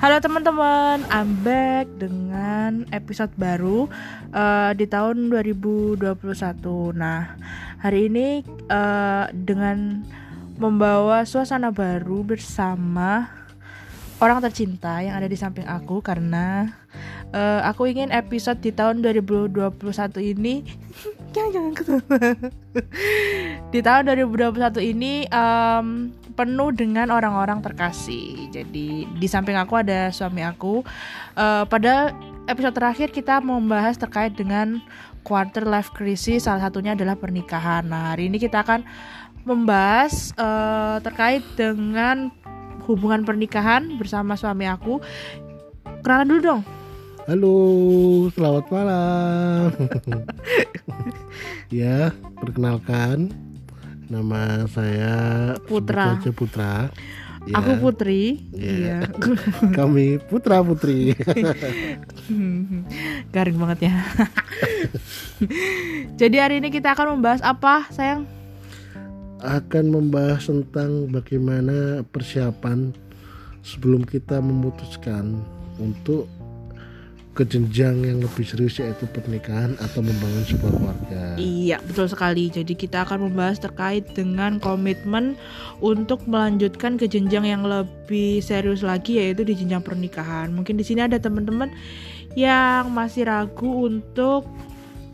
Halo teman-teman, I'm back dengan episode baru uh, di tahun 2021. Nah, hari ini uh, dengan membawa suasana baru bersama orang tercinta yang ada di samping aku karena uh, aku ingin episode di tahun 2021 ini jangan jangan di tahun 2021 ini um, penuh dengan orang-orang terkasih. Jadi di samping aku ada suami aku. Uh, pada episode terakhir kita membahas terkait dengan quarter life crisis. Salah satunya adalah pernikahan. Nah hari ini kita akan membahas uh, terkait dengan hubungan pernikahan bersama suami aku. Kenalan dulu dong. Halo, selamat malam. ya, perkenalkan Nama saya Putra. Aja Putra. Ya. Aku Putri. Iya. Kami Putra Putri. Garing banget ya. Jadi hari ini kita akan membahas apa, sayang? Akan membahas tentang bagaimana persiapan sebelum kita memutuskan untuk ke jenjang yang lebih serius yaitu pernikahan atau membangun sebuah keluarga. Iya, betul sekali. Jadi kita akan membahas terkait dengan komitmen untuk melanjutkan ke jenjang yang lebih serius lagi yaitu di jenjang pernikahan. Mungkin di sini ada teman-teman yang masih ragu untuk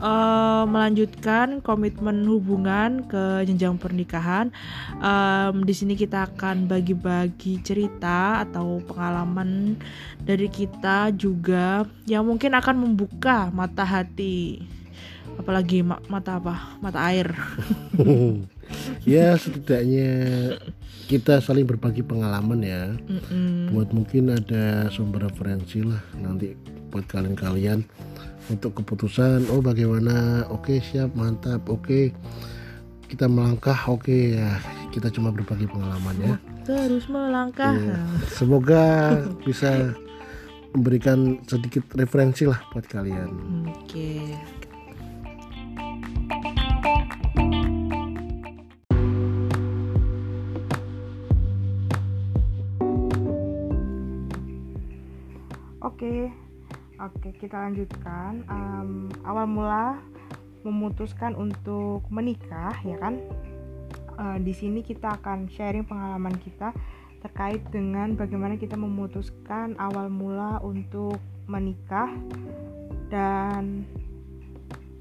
uh, melanjutkan komitmen hubungan ke jenjang pernikahan. Um, di sini kita akan bagi-bagi cerita atau pengalaman dari kita juga yang mungkin akan membuka mata hati. Apalagi ma mata apa? Mata air. ya setidaknya kita saling berbagi pengalaman ya. Mm -mm. Buat mungkin ada sumber referensi lah nanti buat kalian-kalian untuk keputusan oh bagaimana oke okay, siap mantap oke okay. kita melangkah oke okay, ya kita cuma berbagi pengalaman ya terus melangkah ya. semoga bisa memberikan sedikit referensi lah buat kalian oke okay. Oke, okay. Oke, kita lanjutkan. Um, awal mula memutuskan untuk menikah, ya kan? Uh, di sini kita akan sharing pengalaman kita terkait dengan bagaimana kita memutuskan awal mula untuk menikah dan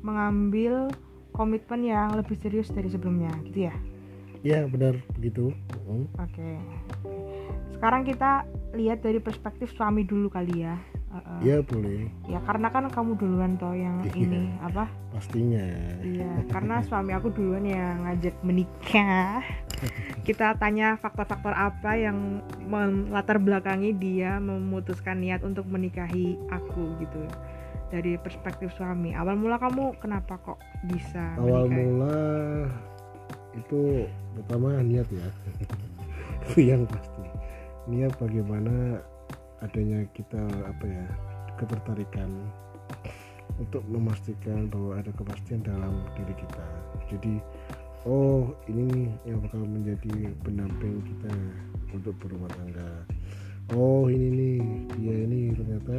mengambil komitmen yang lebih serius dari sebelumnya, gitu ya? Ya, benar begitu. Oke. Okay. Sekarang kita lihat dari perspektif suami dulu kali ya uh, ya boleh. Ya karena kan kamu duluan toh yang iya, ini apa? Pastinya. Iya karena suami aku duluan yang ngajak menikah. Kita tanya faktor-faktor apa yang melatar belakangi dia memutuskan niat untuk menikahi aku gitu. Dari perspektif suami. Awal mula kamu kenapa kok bisa awal menikahi? mula itu pertama niat ya. Itu yang pasti. Niat bagaimana adanya kita apa ya ketertarikan untuk memastikan bahwa ada kepastian dalam diri kita. Jadi oh ini yang bakal menjadi pendamping kita untuk berumah tangga. Oh ini nih dia ini ternyata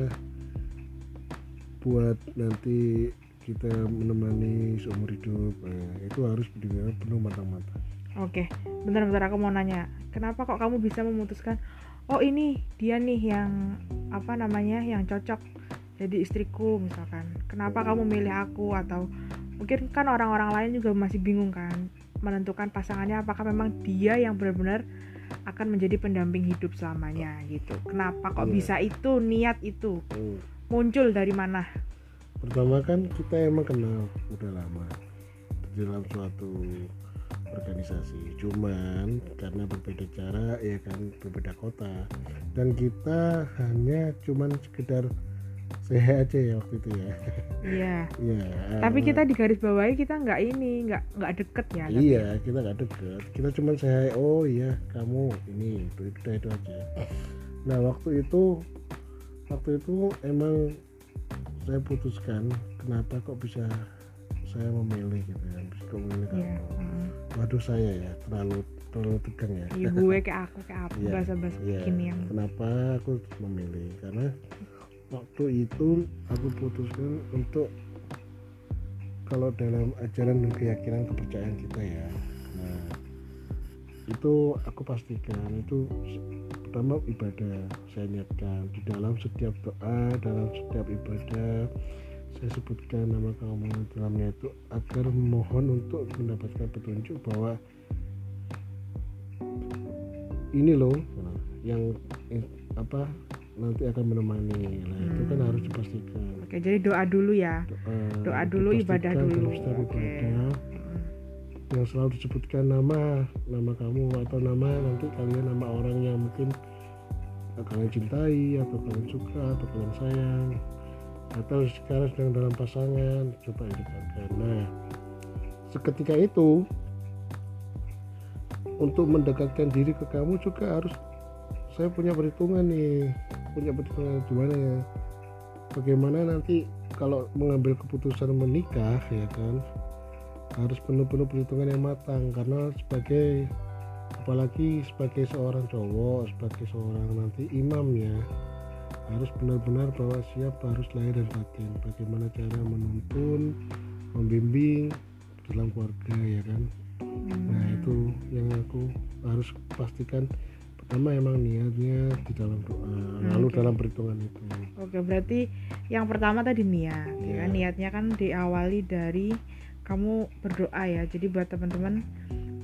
buat nanti kita menemani seumur hidup. Nah, itu harus benar penuh matang-matang. Oke bentar-bentar aku mau nanya. Kenapa kok kamu bisa memutuskan oh ini dia nih yang apa namanya yang cocok jadi istriku misalkan. Kenapa kamu milih aku? Atau mungkin kan orang-orang lain juga masih bingung kan menentukan pasangannya apakah memang dia yang benar-benar akan menjadi pendamping hidup selamanya gitu. Kenapa kok iya. bisa itu niat itu hmm. muncul dari mana? Pertama kan kita emang kenal udah lama. Dalam suatu organisasi. Cuman karena berbeda cara ya kan berbeda kota. Dan kita hanya cuman sekedar sehat aja ya waktu itu ya. Iya. Iya. Tapi kita di garis bawahi kita nggak ini nggak nggak deket ya iya tapi. kita nggak deket. Kita cuma saya oh iya kamu ini itu itu itu aja. Nah waktu itu waktu itu emang saya putuskan kenapa kok bisa saya memilih gitu ya memilih yeah. Waduh saya ya terlalu terlalu tegang ya. Iya gue kayak aku kayak apa Iya, bahasa-bahasa Iya. gini yang kenapa aku memilih? Karena waktu itu aku putuskan untuk kalau dalam ajaran dan keyakinan kepercayaan kita ya. Nah itu aku pastikan itu pertama ibadah saya niatkan di dalam setiap doa dalam setiap ibadah saya sebutkan nama kamu dalamnya itu agar mohon untuk mendapatkan petunjuk bahwa ini loh yang eh, apa nanti akan menemani nah itu kan Hmm. harus dipastikan Oke, jadi doa dulu ya. doa, Doa dulu, ibadah dulu. ibadah Mm. yang selalu disebutkan nama nama kamu atau nama nanti kalian nama orang yang mungkin kalian cintai atau kalian suka atau kalian sayang atau sekarang sedang dalam pasangan coba dikatakan. Nah seketika itu untuk mendekatkan diri ke kamu juga harus saya punya perhitungan nih punya perhitungan gimana ya? Bagaimana nanti kalau mengambil keputusan menikah ya kan harus penuh-penuh perhitungan yang matang. Karena sebagai apalagi sebagai seorang cowok sebagai seorang nanti imamnya harus benar-benar bahwa siap harus lahir dan batin bagaimana cara menuntun membimbing dalam keluarga ya kan nah Hmm. itu yang aku harus pastikan pertama emang niatnya di dalam doa lalu oke. dalam perhitungan itu Oke, berarti yang pertama tadi niat. ya Iya. kan? Niatnya kan diawali dari kamu berdoa ya. Jadi buat teman-teman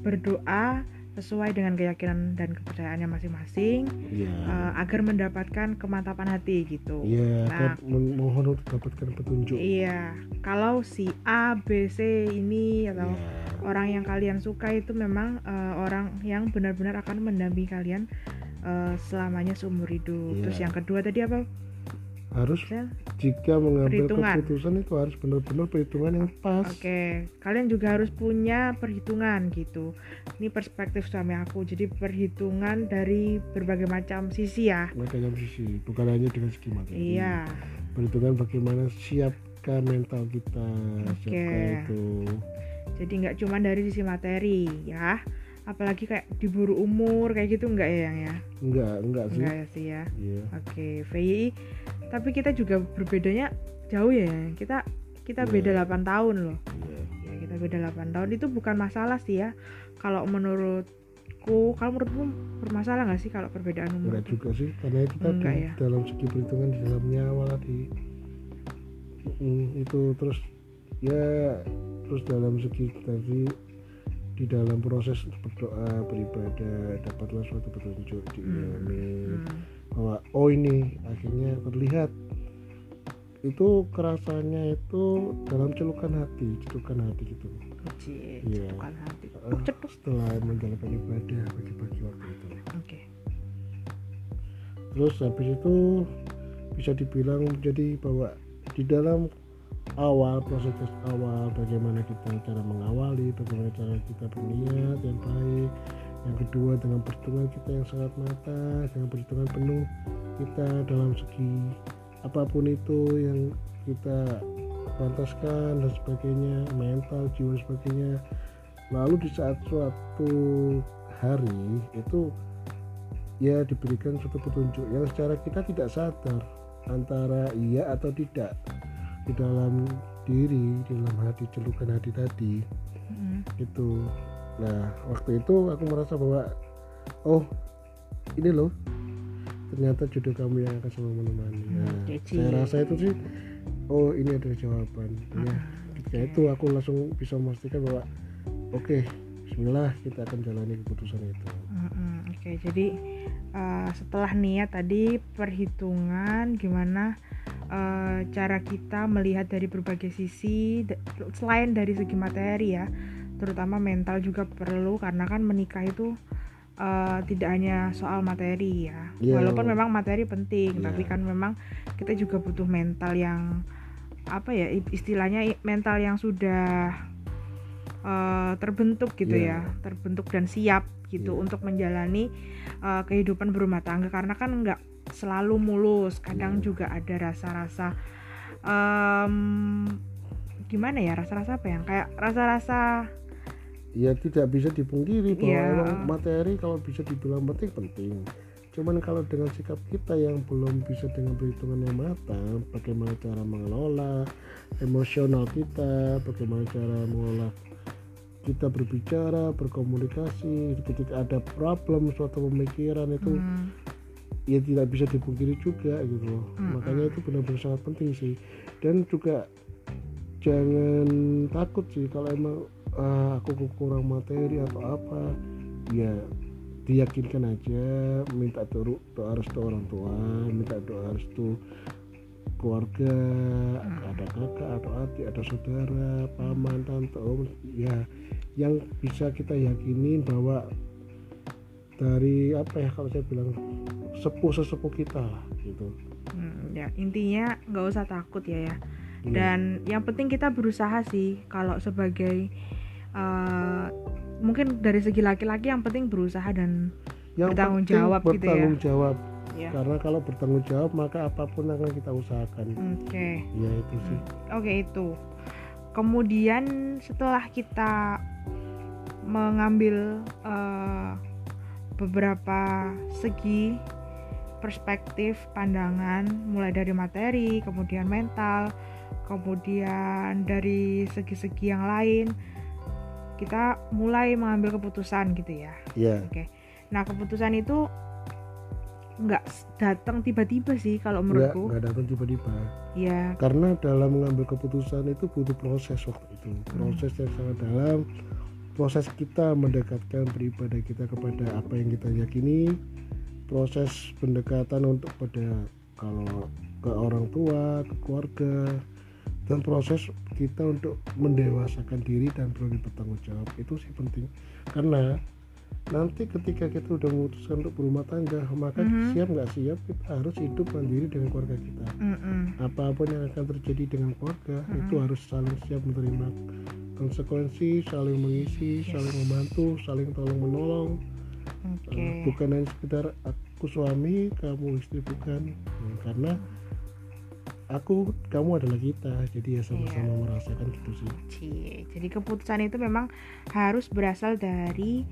berdoa sesuai dengan keyakinan dan kepercayaannya masing-masing iya eh, agar mendapatkan kemantapan hati gitu. iya Nah. kan mo- mohon untuk dapatkan petunjuk Iya, kalau si A, B, C ini atau Iya. orang yang kalian suka itu memang eh, orang yang benar-benar akan mendampingi kalian eh, selamanya seumur hidup. Iya. Terus yang kedua tadi apa? Harus Sel? jika mengambil Perhitungan. keputusan itu harus benar-benar perhitungan yang pas Oke, kalian juga harus punya perhitungan gitu. Ini perspektif suami aku. Jadi perhitungan dari berbagai macam sisi ya. macam sisi bukan hanya dengan segi materi Iya. perhitungan bagaimana siapkan mental kita Oke. siapkan itu Jadi nggak cuma dari sisi materi ya. Apalagi kayak diburu umur kayak gitu nggak ya yang ya? enggak enggak sih Enggak ya sih ya. iya Oke, VI. Tapi kita juga berbedanya jauh ya. Kita kita Iya. beda 8 tahun loh. iya Ya, kita beda 8 tahun itu bukan masalah sih ya. Kalau menurutku, kalau menurutmu bermasalah nggak sih kalau perbedaan umur? enggak juga sih karena itu tadi Enggak ya. dalam segi perhitungan di dalam nyawa tadi Mm, itu terus ya terus dalam segi tadi di dalam proses berdoa beribadah dapatlah suatu petunjuk diimami Hmm. Bahwa oh ini akhirnya terlihat itu kerasanya itu dalam celukan hati celukan hati gitu Cie, Iya. cetukan hati. Eh, setelah menjalankan ibadah pagi-pagi waktu itu Oke. terus habis itu bisa dibilang jadi bahwa di dalam awal proses awal bagaimana kita cara mengawali bagaimana cara kita berniat yang baik yang kedua dengan perhitungan kita yang sangat matang dengan perhitungan penuh kita dalam segi apa pun itu yang kita pantaskan dan sebagainya mental jiwa sebagainya. Lalu di saat suatu hari itu ya diberikan suatu petunjuk yang secara kita tidak sadar antara iya atau tidak di dalam diri di dalam hati celukan hati tadi. Hmm. itu nah waktu itu aku merasa bahwa oh ini loh ternyata jodoh kamu yang akan selalu menemani. Hmm, nah, kece. saya rasa itu sih oh ini adalah jawaban. Ya Ah, ketika itu aku langsung bisa memastikan bahwa oke Bismillah kita akan jalani keputusan itu. Mm-mm, Oke, jadi uh, setelah niat tadi perhitungan gimana uh, cara kita melihat dari berbagai sisi selain dari segi materi ya, terutama mental juga perlu karena kan menikah itu uh, tidak hanya soal materi ya. Iya. Walaupun memang materi penting, Iya. tapi kan memang kita juga butuh mental yang apa ya istilahnya mental yang sudah uh, terbentuk gitu Iya. ya terbentuk dan siap gitu Iya. untuk menjalani uh, kehidupan berumah tangga karena kan nggak selalu mulus kadang Iya. juga ada rasa-rasa em, gimana ya rasa-rasa apa ya kayak rasa-rasa ya tidak bisa dipungkiri bahwa Iya. emang materi kalau bisa dibilang penting penting cuman kalau dengan sikap kita yang belum bisa dengan perhitungan yang matang bagaimana cara mengelola emosional kita bagaimana cara mengelola kita berbicara berkomunikasi ketika ada problem suatu pemikiran itu Hmm. ya tidak bisa dipungkiri juga gitu loh Mm-mm. makanya itu benar-benar sangat penting sih dan juga jangan takut sih kalau emang ah, aku kurang materi atau apa ya diyakinkan aja minta doa, doa restu orang tua minta doa restu keluarga ada kakak atau adik ada saudara paman tante om ya yang bisa kita yakinin bahwa dari apa ya kalau saya bilang sepuh sesepuh kita gitu. Hmm, ya intinya nggak usah takut ya ya Iya. dan yang penting kita berusaha sih kalau sebagai eh, mungkin dari segi laki-laki yang penting berusaha dan yang bertanggung jawab gitu ya. bertanggung jawab. Ya. Karena kalau bertanggung jawab maka apa pun akan kita usahakan. Oke. Ya itu sih. Oke itu. Kemudian setelah kita mengambil eh, beberapa segi perspektif pandangan mulai dari materi kemudian mental kemudian dari segi-segi yang lain kita mulai mengambil keputusan gitu ya. Ya oke. Nah keputusan itu nggak datang tiba-tiba sih kalau menurutku. nggak datang tiba-tiba. Ya karena dalam mengambil keputusan itu butuh proses waktu itu. Proses yang sangat dalam. Proses kita mendekatkan beribadah kita kepada apa yang kita yakini. Proses pendekatan untuk pada kalau ke orang tua ke keluarga dan proses kita untuk mendewasakan diri dan berani bertanggung jawab itu sih penting karena nanti ketika kita udah memutuskan untuk berumah tangga maka Mhm. siap nggak siap kita harus hidup mandiri dengan keluarga kita mm-mm. apa pun yang akan terjadi dengan keluarga Mm-mm. itu harus saling siap menerima konsekuensi saling mengisi Yes. saling membantu saling tolong menolong oke Uh, bukan hanya sekedar aku suami kamu istri bukan Hmm, karena aku kamu adalah kita jadi ya sama-sama Iya. merasakan gitu sih Cie. Jadi keputusan itu memang harus berasal dari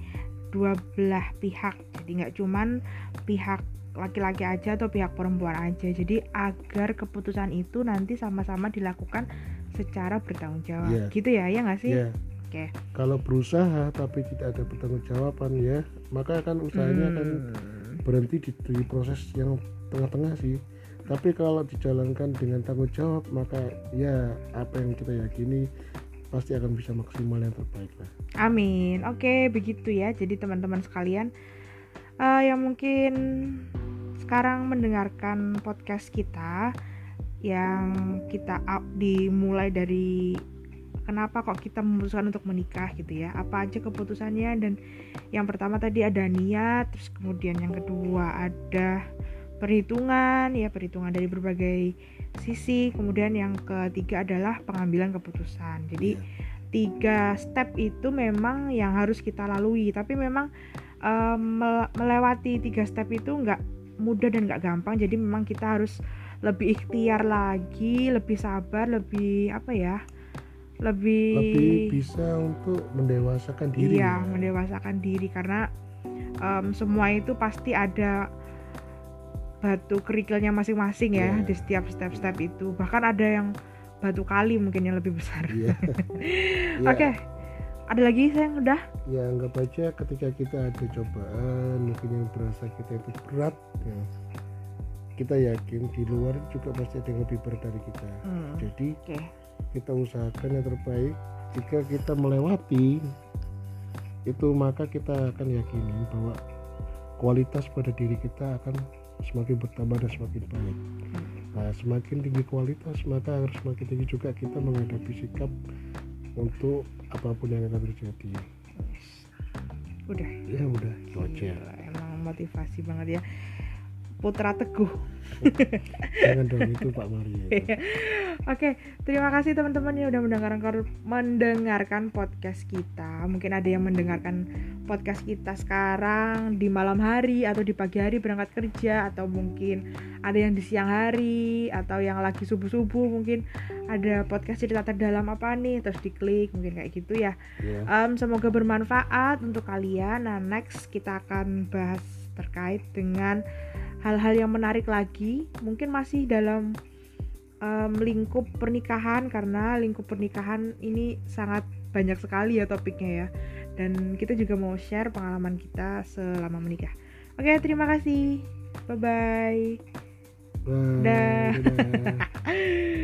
dua belah pihak. Jadi nggak cuman pihak laki-laki aja atau pihak perempuan aja. Jadi agar keputusan itu nanti sama-sama dilakukan secara bertanggung jawab. Iya. Gitu ya, ya nggak sih? ya Oke. kalau berusaha tapi tidak ada pertanggungjawaban ya maka akan usahanya akan Hmm. berhenti di, di proses yang tengah-tengah sih tapi kalau dijalankan dengan tanggung jawab maka ya apa yang kita yakini pasti akan bisa maksimal yang terbaik lah Amin. Oke, begitu ya. Jadi teman-teman sekalian eh, yang mungkin sekarang mendengarkan podcast kita yang kita up dimulai dari kenapa kok kita memutuskan untuk menikah gitu ya. Apa aja keputusannya dan yang pertama tadi ada niat, terus kemudian yang kedua ada perhitungan ya perhitungan dari berbagai sisi, kemudian yang ketiga adalah pengambilan keputusan. Jadi Iya. tiga step itu memang yang harus kita lalui tapi memang em, mele- melewati tiga step itu nggak mudah dan nggak gampang jadi memang kita harus lebih ikhtiar lagi lebih sabar lebih apa ya lebih, lebih bisa untuk mendewasakan diri iya ya. mendewasakan diri karena em, semua itu pasti ada batu kerikilnya masing-masing ya Iya. di setiap step-step itu. Bahkan ada yang batu kali mungkin yang lebih besar. Iya. Ya, Oke, ada lagi sayang udah? ya anggap aja ketika kita ada cobaan mungkin yang berasa kita itu berat ya, kita yakin di luar juga pasti ada yang lebih berat dari kita. Hmm, jadi Oke, kita usahakan yang terbaik. Jika kita melewati itu maka kita akan yakinin bahwa kualitas pada diri kita akan semakin bertambah dan semakin baik nah, semakin tinggi kualitas maka harus semakin tinggi juga kita menghadapi sikap untuk apa pun yang akan terjadi udah. ya udah itu aja Gila, emang motivasi banget ya. Putra teguh jangan dong itu Pak Mario itu. Oke, terima kasih teman-teman yang udah mendengarkan mendengarkan podcast kita. Mungkin ada yang mendengarkan podcast kita sekarang di malam hari atau di pagi hari berangkat kerja atau mungkin ada yang di siang hari atau yang lagi subuh-subuh mungkin ada podcast cerita terdalam apa nih terus diklik mungkin kayak gitu ya. ya Em, semoga bermanfaat untuk kalian. Nah, next kita akan bahas terkait dengan hal-hal yang menarik lagi. Mungkin masih dalam em, lingkup pernikahan karena lingkup pernikahan ini sangat banyak sekali ya topiknya ya. Dan kita juga mau share pengalaman kita selama menikah. Oke, terima kasih. Bye bye. Bye, Dah.